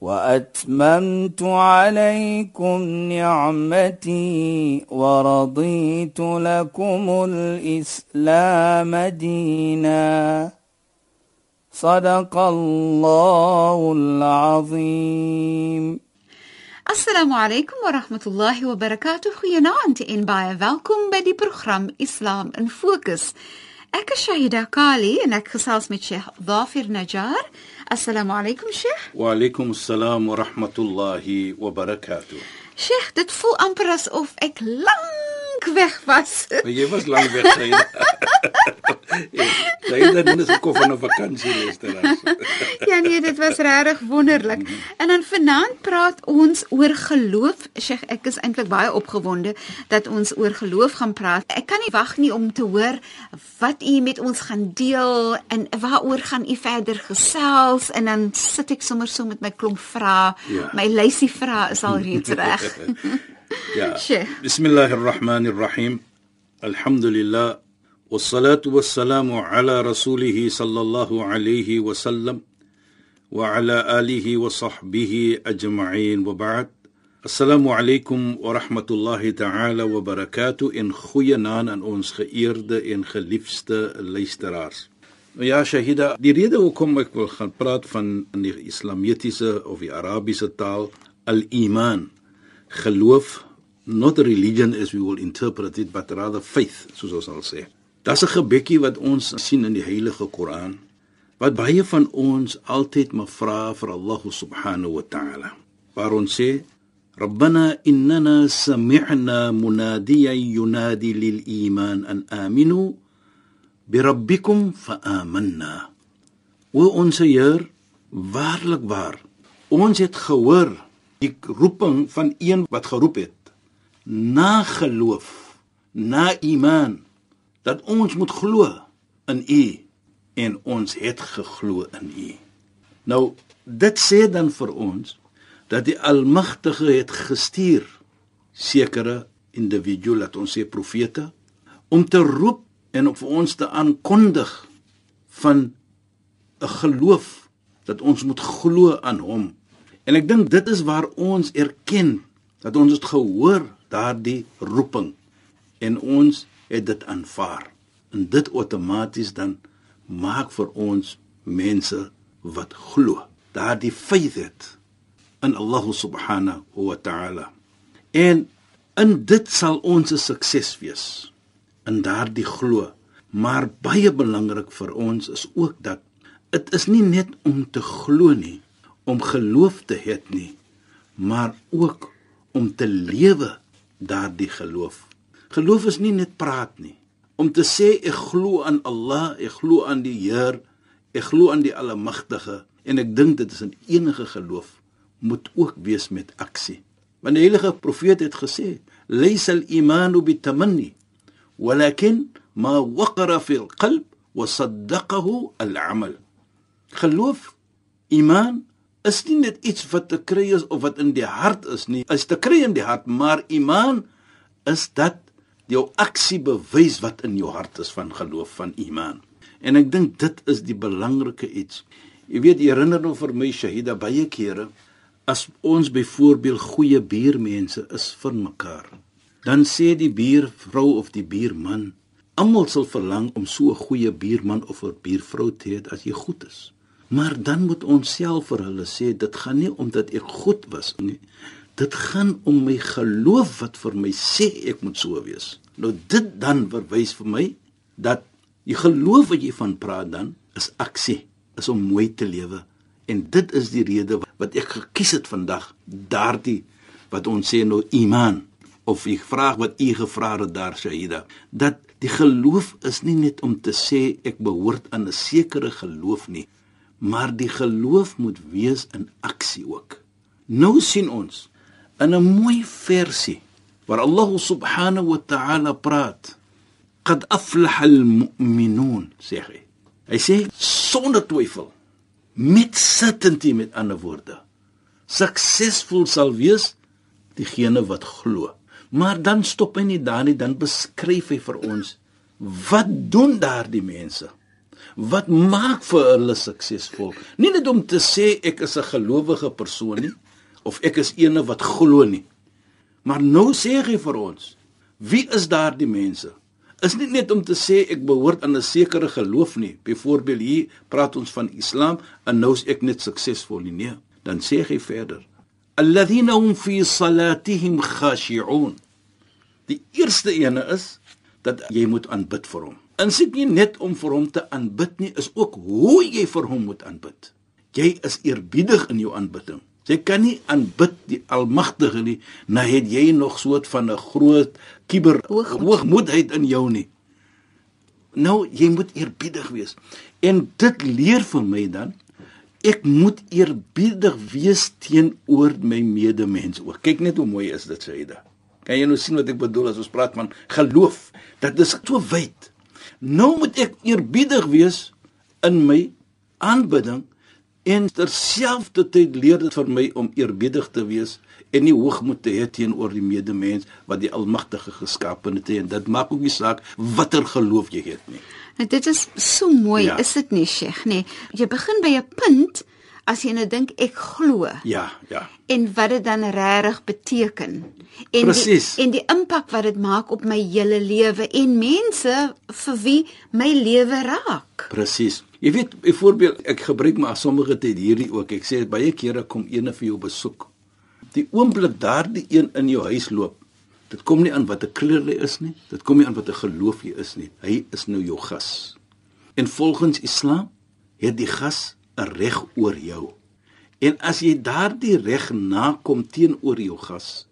وأتممت عليكم نعمتي ورضيت لكم الإسلام دينا. صدق الله العظيم. السلام عليكم ورحمة الله وبركاته. خيانه انت ان باي فالكم بدي برنامج اسلام ان فوكس Ek is Shahida Kali en ek gesels met Sheikh Dhafir Najjar. Assalamu alaykum Sheikh. Wa alaykum assalam wa rahmatullahi wa barakatuh. Sheikh, dit voel amper asof ek lank weg was. Maar jy was lank weg sy. Sy het net 'n kof van 'n vakansie luisteraars. ja nee, dit was regtig wonderlik. En dan vanaand praat ons oor geloof. Sheikh, ek is eintlik baie opgewonde dat ons oor geloof gaan praat. Ek kan nie wag nie om te hoor wat u met ons gaan deel en waaroor gaan u verder gesels en dan sit ek sommer so met my klomp vrae. Ja. My lysie vrae is al reeds reg. ja. Sheikh. Bismillahirrahmanirrahim. Alhamdulillah. والصلاه والسلام على رسوله صلى الله عليه وسلم وعلى اله وصحبه اجمعين وبعد السلام عليكم ورحمه الله تعالى وبركاته in goeie naam aan ons geëerde en geliefde luisteraars. Nou ja, Shahida, die rede hoekom ek wil gaan praat van in die islamitiese of die Arabiese taal al-iman, geloof, not a religion as we will interpret it, but rather faith, soos ons sal sê. Daar's 'n gebedjie wat ons sien in die Heilige Koran wat baie van ons altyd maar vra vir Allah subhanahu wa ta'ala. Waar ons sê ربنا إننا سمعنا مناديا ينادي للإيمان أن آمنوا بربكم فآمنا وأنس Heer waarlik waar ons het gehoor die roeping van een wat geroep het na geloof na iman dat ons moet glo in U en ons het geglo in U. Nou dit sê dan vir ons dat die Almagtige het gestuur sekere individue laat ons sê profete om te roep en om vir ons te aankondig van 'n geloof dat ons moet glo aan hom. En ek dink dit is waar ons erken dat ons het gehoor daardie roeping en ons het dit aanvaar. En dit outomaties dan maak vir ons mense wat glo. Daardie faith het in Allah subhanahu wa ta'ala. En in dit sal ons 'n sukses wees in daardie glo. Maar baie belangrik vir ons is ook dat dit is nie net om te glo nie, om geloof te hê nie, maar ook om te lewe daardie geloof. Geloof is nie net praat nie. Om te sê ek glo aan Allah, ek glo aan die Heer, ek glo aan die Almagtige en ek dink dit is 'n enige geloof moet ook wees met aksie. Want die heilige profeet het gesê, "Laysa al-iman bitamanni, walakin ma waqara fi al-qalb wa saddaqahu al-amal." Geloof, iman is nie net iets wat te kry is of wat in die hart is nie. Is te kry in die hart, maar iman is dat jou aksie bewys wat in jou hart is van geloof van iman. En ek dink dit is die belangrike iets. Jy weet, jy herinner nou vir my Shahida baie kere as ons byvoorbeeld goeie buurmense is vir mekaar. Dan sê die buurvrou of die buurman, almal sal verlang om so 'n goeie buurman of 'n buurvrou te hê as jy goed is. Maar dan moet ons self vir hulle sê dit gaan nie omdat ek goed was nie. Dit gaan om my geloof wat vir my sê ek moet so wees. Nou dit dan verwys vir my dat die geloof wat jy van praat dan is aksie, is om mooi te lewe. En dit is die rede wat ek gekies het vandag daardie wat ons sê nou iman of die vraag wat u gevra het daar Shahida dat die geloof is nie net om te sê ek behoort aan 'n sekere geloof nie maar die geloof moet wees in aksie ook nou sien ons in 'n mooi versie waar Allah subhanahu wa ta'ala praat. Qad aflaha al-mu'minun, sê hy. Hy sê sonder twyfel met certainty met ander woorde. Suksesvol sal wees diegene wat glo. Maar dan stop hy nie daar nie, dan beskryf hy vir ons wat doen daardie mense? Wat maak vir hulle suksesvol? Nie net om te sê ek is 'n gelowige persoon nie of ek is eene wat glo nie. Maar nou sê hy vir ons, wie is daardie mense? Is nie net om te sê ek behoort aan 'n sekere geloof nie. Byvoorbeeld hier praat ons van Islam en nou is ek net suksesvol nie. Nee, dan sê hy verder. Alladhina hum fi salatihim khashi'un. Die eerste ene is dat jy moet aanbid vir hom. Insig nie net om vir hom te aanbid nie, is ook hoe jy vir hom moet aanbid. Jy is eerbiedig in jou aanbidding. Jy kan nie aanbid die Almagtige nie, nou het jy nog soort van 'n groot kiber hoogmoedheid in jou nie. Nou jy moet eerbiedig wees. En dit leer vir my dan ek moet eerbiedig wees teenoor my medemens ook. Kyk net hoe mooi is dit sê hy da. Kan jy nou sien wat ek bedoel as ons praat van geloof? Dit is so wyd. Nou moet ek eerbiedig wees in my aanbidding en terselfdertyd leer dit vir my om eerbiedig te wees en nie hoogmoed te hê teenoor die medemens wat die Almagtige geskaap het en dit maak ook nie saak watter geloof jy het nie. En dit is so mooi, ja. is dit nie, Sheikh, nee. Jy begin by 'n punt as jy nou dink ek glo. Ja, ja. En wat dit dan regtig beteken. En Precies. die en die impak wat dit maak op my hele lewe en mense vir wie my lewe raak. Presies. Jy weet, byvoorbeeld, ek gebruik maar sommige tyd hierdie ook. Ek sê baie kere kom eene vir jou besoek. Die oomblik daardie een in jou huis loop, dit kom nie aan wat 'n kleur hy is nie. Dit kom nie aan wat 'n geloof hy is nie. Hy is nou jou gas. En volgens Islam het die gas reg oor jou. En as jy daardie reg nakom teenoor jou gas,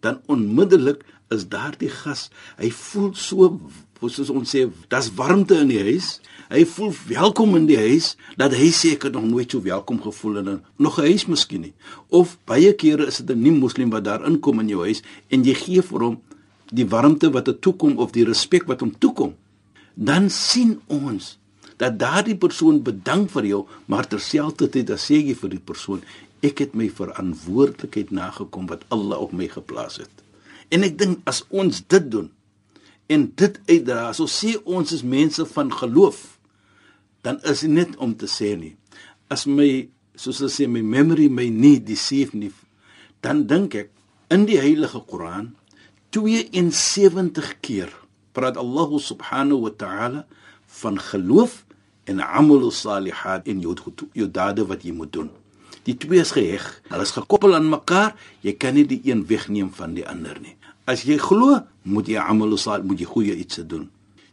dan onmiddellik is daardie gas, hy voel so soos ons sê, daar's warmte in die huis. Hy voel welkom in die huis dat hy seker nog nooit so welkom gevoel het in nog 'n huis miskien nie. Of baie kere is dit 'n nie-moslim wat daar inkom in jou huis en jy gee vir hom die warmte wat hom toekom of die respek wat hom toekom. Dan sien ons dat daardie persoon bedank vir jou, maar terselfdertyd dan sê jy vir die persoon, ek het my verantwoordelikheid nagekom wat Allah op my geplaas het. En ek dink as ons dit doen en dit uitdra, so sê ons is mense van geloof, dan is dit net om te sê nie. As my soos hulle sê my memory my nie deceive nie, dan dink ek in die heilige Koran 72 keer praat Allah subhanahu wa ta'ala van geloof en amal salihat en jou jou dade wat jy moet doen. Die twee is geheg. Hulle is gekoppel aan mekaar. Jy kan nie die een wegneem van die ander nie. As jy glo, moet jy amal salih moet jy goeie iets doen.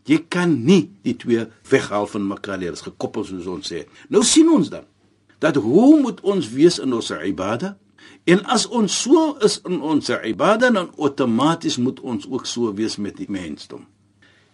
Jy kan nie die twee weghaal van mekaar nie. Hulle is gekoppel soos ons sê. Nou sien ons dan dat hoe moet ons wees in ons ibada? En as ons so is in ons ibada, dan outomaties moet ons ook so wees met die mensdom.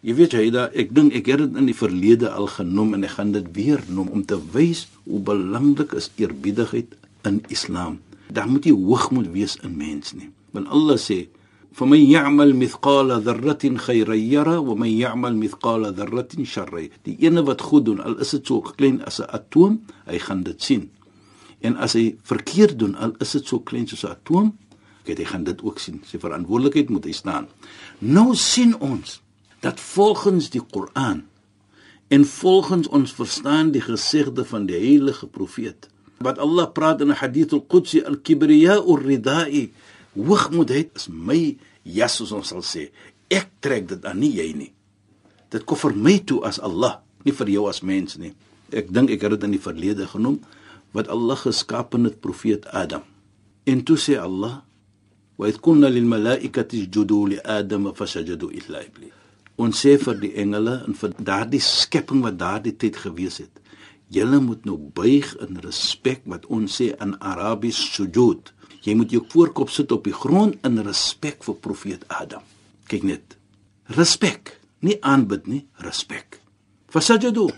Jy weet jy da ek dink ek het dit in die verlede al genoem en ek gaan dit weer noem om te wys hoe belangrik is eerbiedigheid in Islam. Daar moet jy hoogmoed wees in mens nie. Want Allah sê: "Faman ya'mal mithqala dharratin khayran yara wa man ya'mal mithqala dharratin sharran." Die ene wat goed doen, al is dit so klein as 'n atoom, hy gaan dit sien. En as hy verkeerd doen, al is dit so klein soos 'n atoom, kyk hy gaan dit ook sien. Sy verantwoordelikheid moet hy staan. Nou sien ons dat volgens die Koran en volgens ons verstaan die gesegde van die heilige profeet wat Allah praat in hadith al-Qudsi al-kibriya ur-ridai hoogmoedheid is my jas soos ons sal sê. Ek trek dit aan nie jy nie. Dit kom vir my toe as Allah nie vir jou as mens nie. Ek dink ek het dit in die verlede genoem wat Allah geskaap het profeet Adam. En toe sê Allah wa idh kunna lil malaikati isjudu li adam fasajadu illa iblis ons sê vir die engele en vir daardie skepping wat daardie tyd gewees het julle moet nou buig in respek wat ons sê in Arabies sujud. Jy moet jou voorkop sit op die grond in respek vir profeet Adam. Kyk net respek nie aanbid nie respek. Fasajadu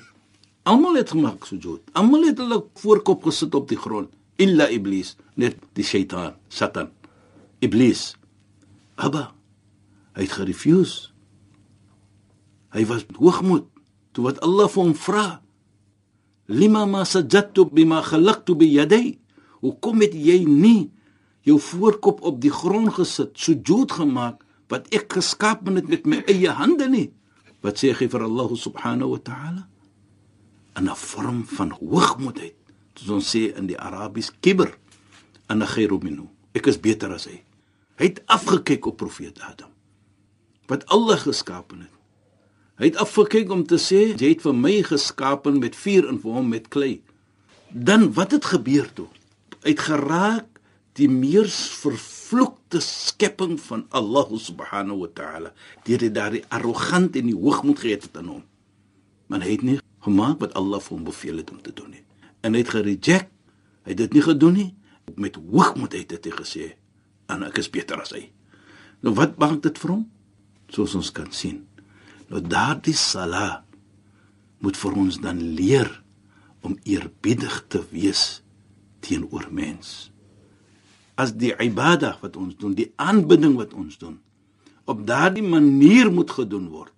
almal het gemaak sujud. Almal het hulle voorkop gesit op die grond. Illa iblis net die shaitaan satan. Iblis. Abba, hy het gerefuse. Hy was hoogmoed toe wat Allah vir hom vra. Lima ma sajadtu bima khalaqtu bi yaday. Hoekom het jy nie jou voorkop op die grond gesit, sujud gemaak wat ek geskaap het met my eie hande nie? Wat sê hy vir Allah subhanahu wa ta'ala? 'n vorm van hoogmoedheid. Soos ons sê in die Arabies kibr, ana khairu minhu. Ek is beter as hy. Hy het afgekyk op profeet Adam wat Allah geskaap het. Hy het afgekyk om te sê jy het vir my geskaap met vuur en vir hom met klei. Dan wat het gebeur toe? Uit geraak die meers vervloekte skepping van Allah subhanahu wa ta'ala. Deur dit daardie arrogant en die hoogmoed gehad het aan hom. Maar hy het nie gemaak wat Allah vir hom beveel het om te doen nie. En hy het gereject. Hy het dit nie gedoen nie. Met hoogmoed het hy gesê, "En ek is beter as hy." Nou wat maak dit vir hom? Soos ons kan sien. Nou daardie sala moet vir ons dan leer om eerbiedig te wees teenoor mens. As die ibada wat ons doen, die aanbidding wat ons doen, op daardie manier moet gedoen word.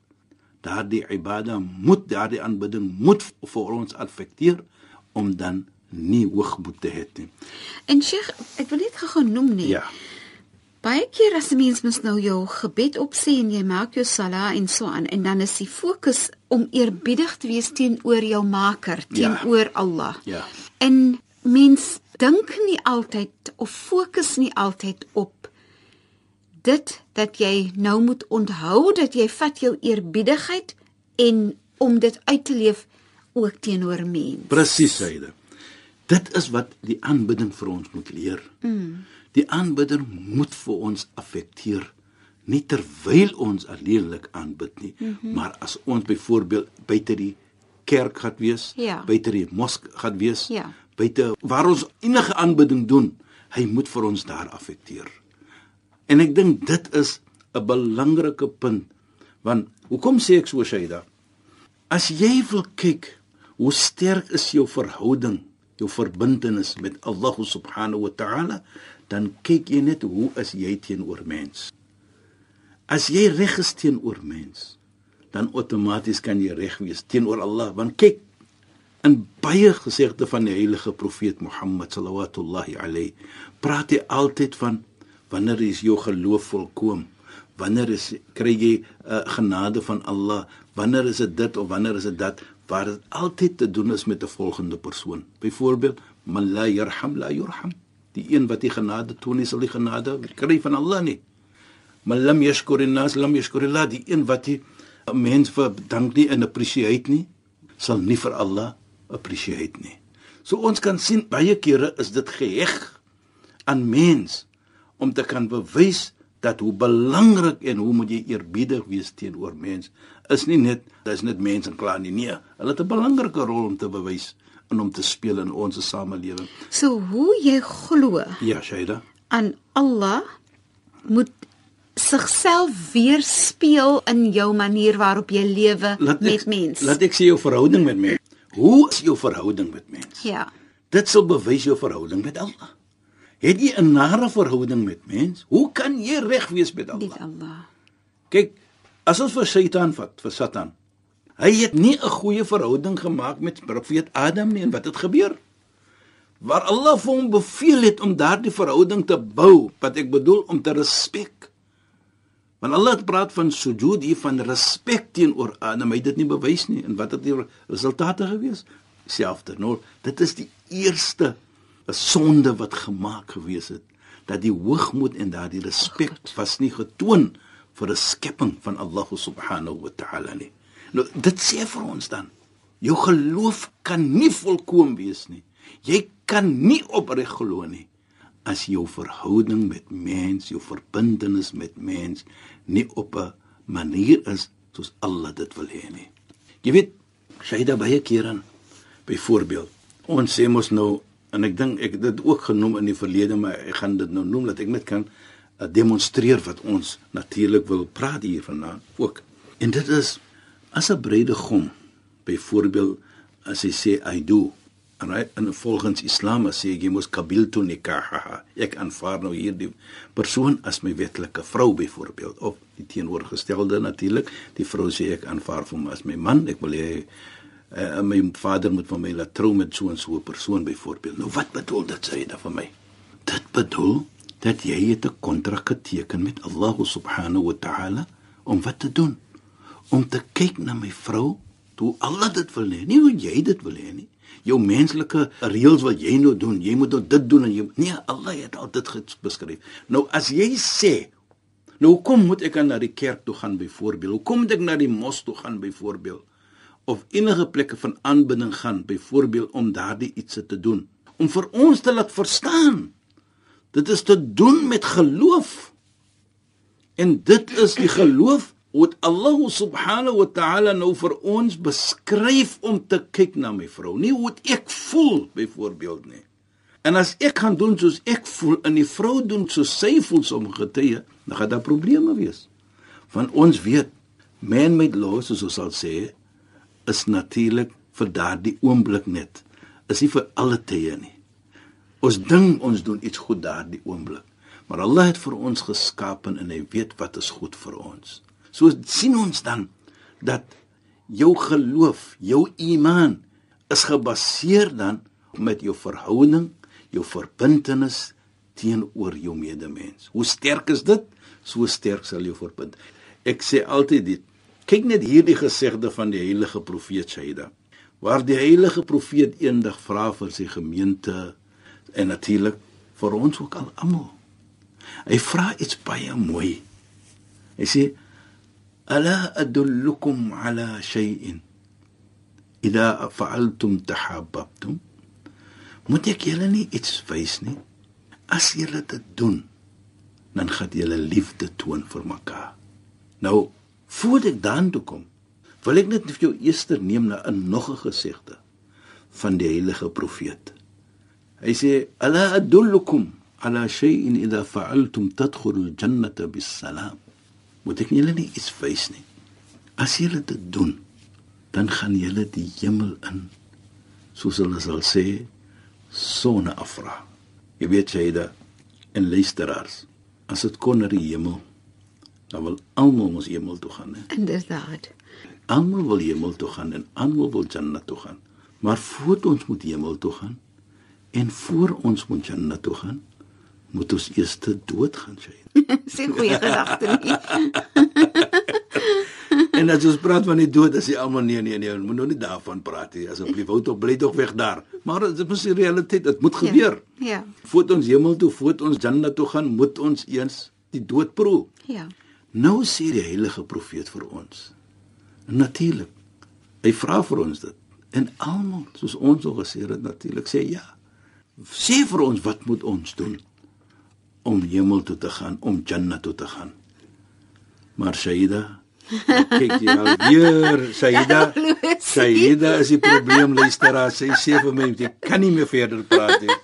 Daardie ibada moet daardie aanbidding moet vir ons affekteer om dan nie hoogmoed te hê nie. En Sheikh, ek wil net gou genoem nie. Ja. Baie keer as 'n mens mos nou jou gebed opsê en jy maak jou sala en so aan en dan is die fokus om eerbiedig te wees teenoor jou Maker, ja. teenoor ja. Allah. Ja. En mens dink nie altyd of fokus nie altyd op dit dat jy nou moet onthou dat jy vat jou eerbiedigheid en om dit uit te leef ook teenoor mense. Presies, Saide. Dit is wat die aanbidding vir ons moet leer. Mm. Die aanbidder moet vir ons affekteer nie terwyl ons alleenlik aanbid nie, mm -hmm. maar as ons byvoorbeeld buite die kerk gaan wees, ja. buite die mosk gaan wees, ja. buite waar ons enige aanbidding doen, hy moet vir ons daar affekteer. En ek dink dit is 'n belangrike punt want hoekom sê ek so Shaida? As jy wil kyk hoe sterk is jou verhouding, jou verbintenis met Allah subhanahu wa ta'ala, dan kyk jy net hoe is jy teenoor mens. As jy reg is teenoor mens, dan outomaties kan jy reg wees teenoor Allah, want kyk in baie gesegde van die heilige profeet Mohammed sallallahu alayhi praat hy altyd van wanneer is jou geloof volkoom? Wanneer is kry jy uh, genade van Allah? Wanneer is dit dit of wanneer is dit dat? Waar dit altyd te doen is met 'n volgende persoon. Byvoorbeeld, man la yarham la yurham die een wat die genade toon nie sal die genade kry van Allah nie. Maar lam yashkur an-nas lam yashkur Allah die een wat die mens vir dank nie en appreciate nie sal nie vir Allah appreciate nie. So ons kan sien baie kere is dit geheg aan mens om te kan bewys dat hoe belangrik en hoe moet jy eerbiedig wees teenoor mens is nie net dis net mense en klaar nie nee hulle het 'n belangrike rol om te bewys en om te speel in ons samelewing. So hoe jy glo? Ja, Shaida. Aan Allah moet sigself weerspieël in jou manier waarop jy lewe met mense. Laat ek sien jou verhouding met mense. Hoe is jou verhouding met mense? Ja. Dit sal bewys jou verhouding met Allah. Het jy 'n nare verhouding met mense? Hoe kan jy reg wees met Allah? Met Allah. Kyk, as ons vir Satan vat, vir Satan, Hy het nie 'n goeie verhouding gemaak met profeet Adam nie en wat het gebeur? Waar Allah vir hom beveel het om daardie verhouding te bou, wat ek bedoel om te respek. Want Allah het praat van sujud hier van respek teenoor Adam, hy het dit nie bewys nie en wat het die resultate gewees? Selfde, nou, dit is die eerste 'n sonde wat gemaak gewees het dat die hoogmoed en daardie respek was nie getoon vir 'n skepping van Allah subhanahu wa ta'ala nie. Nou dit sê vir ons dan, jou geloof kan nie volkoem wees nie. Jy kan nie opreg glo nie as jou verhouding met mens, jou verbintenis met mens nie op 'n manier is soos Allah dit wil hê nie. Jy weet, Shaida baie kere byvoorbeeld, ons sê mos nou en ek dink ek het dit ook genoem in die verlede, maar ek gaan dit nou noem dat ek net kan uh, demonstreer wat ons natuurlik wil praat hier vanaand ook. En dit is As 'n bruidegom byvoorbeeld as hy sê I do En hy in volgens Islam sê jy moet kabiltu nikaha. Ek aanvaar nou hierdie persoon as my wetlike vrou byvoorbeeld of die teenoorgestelde natuurlik. Die vrou sê ek aanvaar hom as my man. Ek wil hê uh, my vader moet van my laat trou met so 'n so 'n persoon byvoorbeeld. Nou wat bedoel dit sê dit vir my? Dit bedoel dat jy 'n kontrak geteken met Allah subhanahu wa ta'ala om wat te doen? Om te kyk na my vrou toe Allah dit wil hê, nie hoe jy dit wil hê nie jou menslike reëls wat jy nou doen, jy moet nou dit doen en jy nee, Allah het al dit beskryf. Nou as jy sê, nou kom moet ek na die kerk toe gaan byvoorbeeld. Hoe kom ek na die mos toe gaan byvoorbeeld? Of enige plekke van aanbidding gaan byvoorbeeld om daardie iets te doen, om vir ons te laat verstaan. Dit is te doen met geloof. En dit is die geloof wat Allah subhanahu wa ta'ala nou vir ons beskryf om te kyk na my vrou. Nie hoe ek voel byvoorbeeld nie. En as ek gaan doen soos ek voel en die vrou doen soos sy voel sommige tye, dan gaan daar probleme wees. Want ons weet men met laws soos ons sal sê is natuurlik vir daardie oomblik net. Is nie vir alle tye nie. Ons dink ons doen iets goed daardie oomblik. Maar Allah het vir ons geskaap en hy weet wat is goed vir ons. So sien ons dan dat jou geloof, jou iman is gebaseer dan met jou verhouding, jou verbintenis teenoor jou medemens. Hoe sterk is dit? So sterk sal jou verbind. Ek sê altyd dit. Kyk net hierdie gesegde van die heilige profeet Shaida. Waar die heilige profeet eendag vra vir sy gemeente en natuurlik vir ons ook al almal. Hy vra iets baie mooi. Hy sê الا ادلكم على شيء اذا فعلتم تحاببتم moet ek julle nie iets wys nie as julle dit doen dan gaan julle liefde toon vir mekaar nou voor ek dan toe kom wil ek net vir jou eers neem na 'n nog 'n gesegde van die heilige profeet hy sê ala adullukum ala shay'in idha fa'altum tadkhulul jannata bis salam moet ek julle nie iets wys nie. As julle dit doen, dan gaan julle die hemel in. Soos hulle sal sê, sonne afra. Jy weet jy da en luisteraars, as dit kon na die hemel, dan wil almal mos hemel toe gaan, hè. Inderdaad. Almal wil hemel toe gaan en almal wil Jannah toe gaan. Maar voor ons moet hemel toe gaan en voor ons moet Jannah toe gaan, moet ons eers dood gaan, sê. Sien goeie gedagte nie. en as ons praat van die dood, as jy almal nee nee nee, moet nou nie daarvan praat nie. Asseblief hou tog bly tog weg daar. Maar dit is die realiteit, dit moet ja, gebeur. Ja. ja. Voordat ons hemel toe, voordat ons Jannah toe gaan, moet ons eens die dood proe. Ja. Nou sê die heilige profeet vir ons. Natuurlik. Hy vra vir ons dit. En almal, soos ons al gesê het, natuurlik sê ja. Sê vir ons wat moet ons doen? Om hemel toe te gaan, om Jannah toe te gaan. Maar Shaida, kyk jy al weer, Shaida. Shaida is die probleem luisteraar, sy sê vir my jy kan nie meer verder praat nie.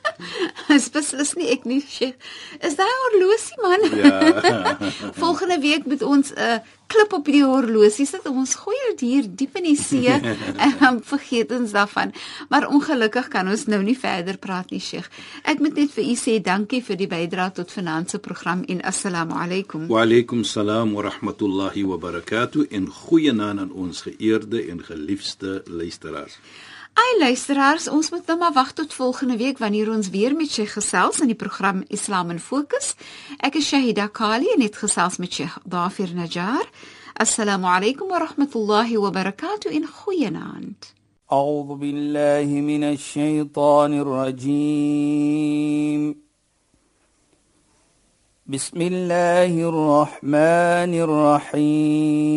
Dis beslis nie ek nie, Sheikh. Is daai horlosie man? Ja. Volgende week moet ons 'n uh, klip op die horlosie sit. Ons gooi dit hier diep in die see en dan vergeet ons daarvan. Maar ongelukkig kan ons nou nie verder praat nie, Sheikh. Ek moet net vir u sê dankie vir die bydrae tot finansie program en assalamu alaykum. Wa alaykum salaam wa rahmatullahi wa barakatuh en goeienaand aan ons geëerde en geliefde luisteraars. Ai luisteraars, ons moet nou maar wag tot volgende week wanneer ons weer met Sheikh gesels in die program Islam in Fokus. Ek is Shahida Kali en het gesels met Sheikh Dafir Najjar. Assalamu alaykum wa rahmatullahi wa barakatuh in goeienaand. أعوذ بالله من الشيطان الرجيم بسم الله الرحمن الرحيم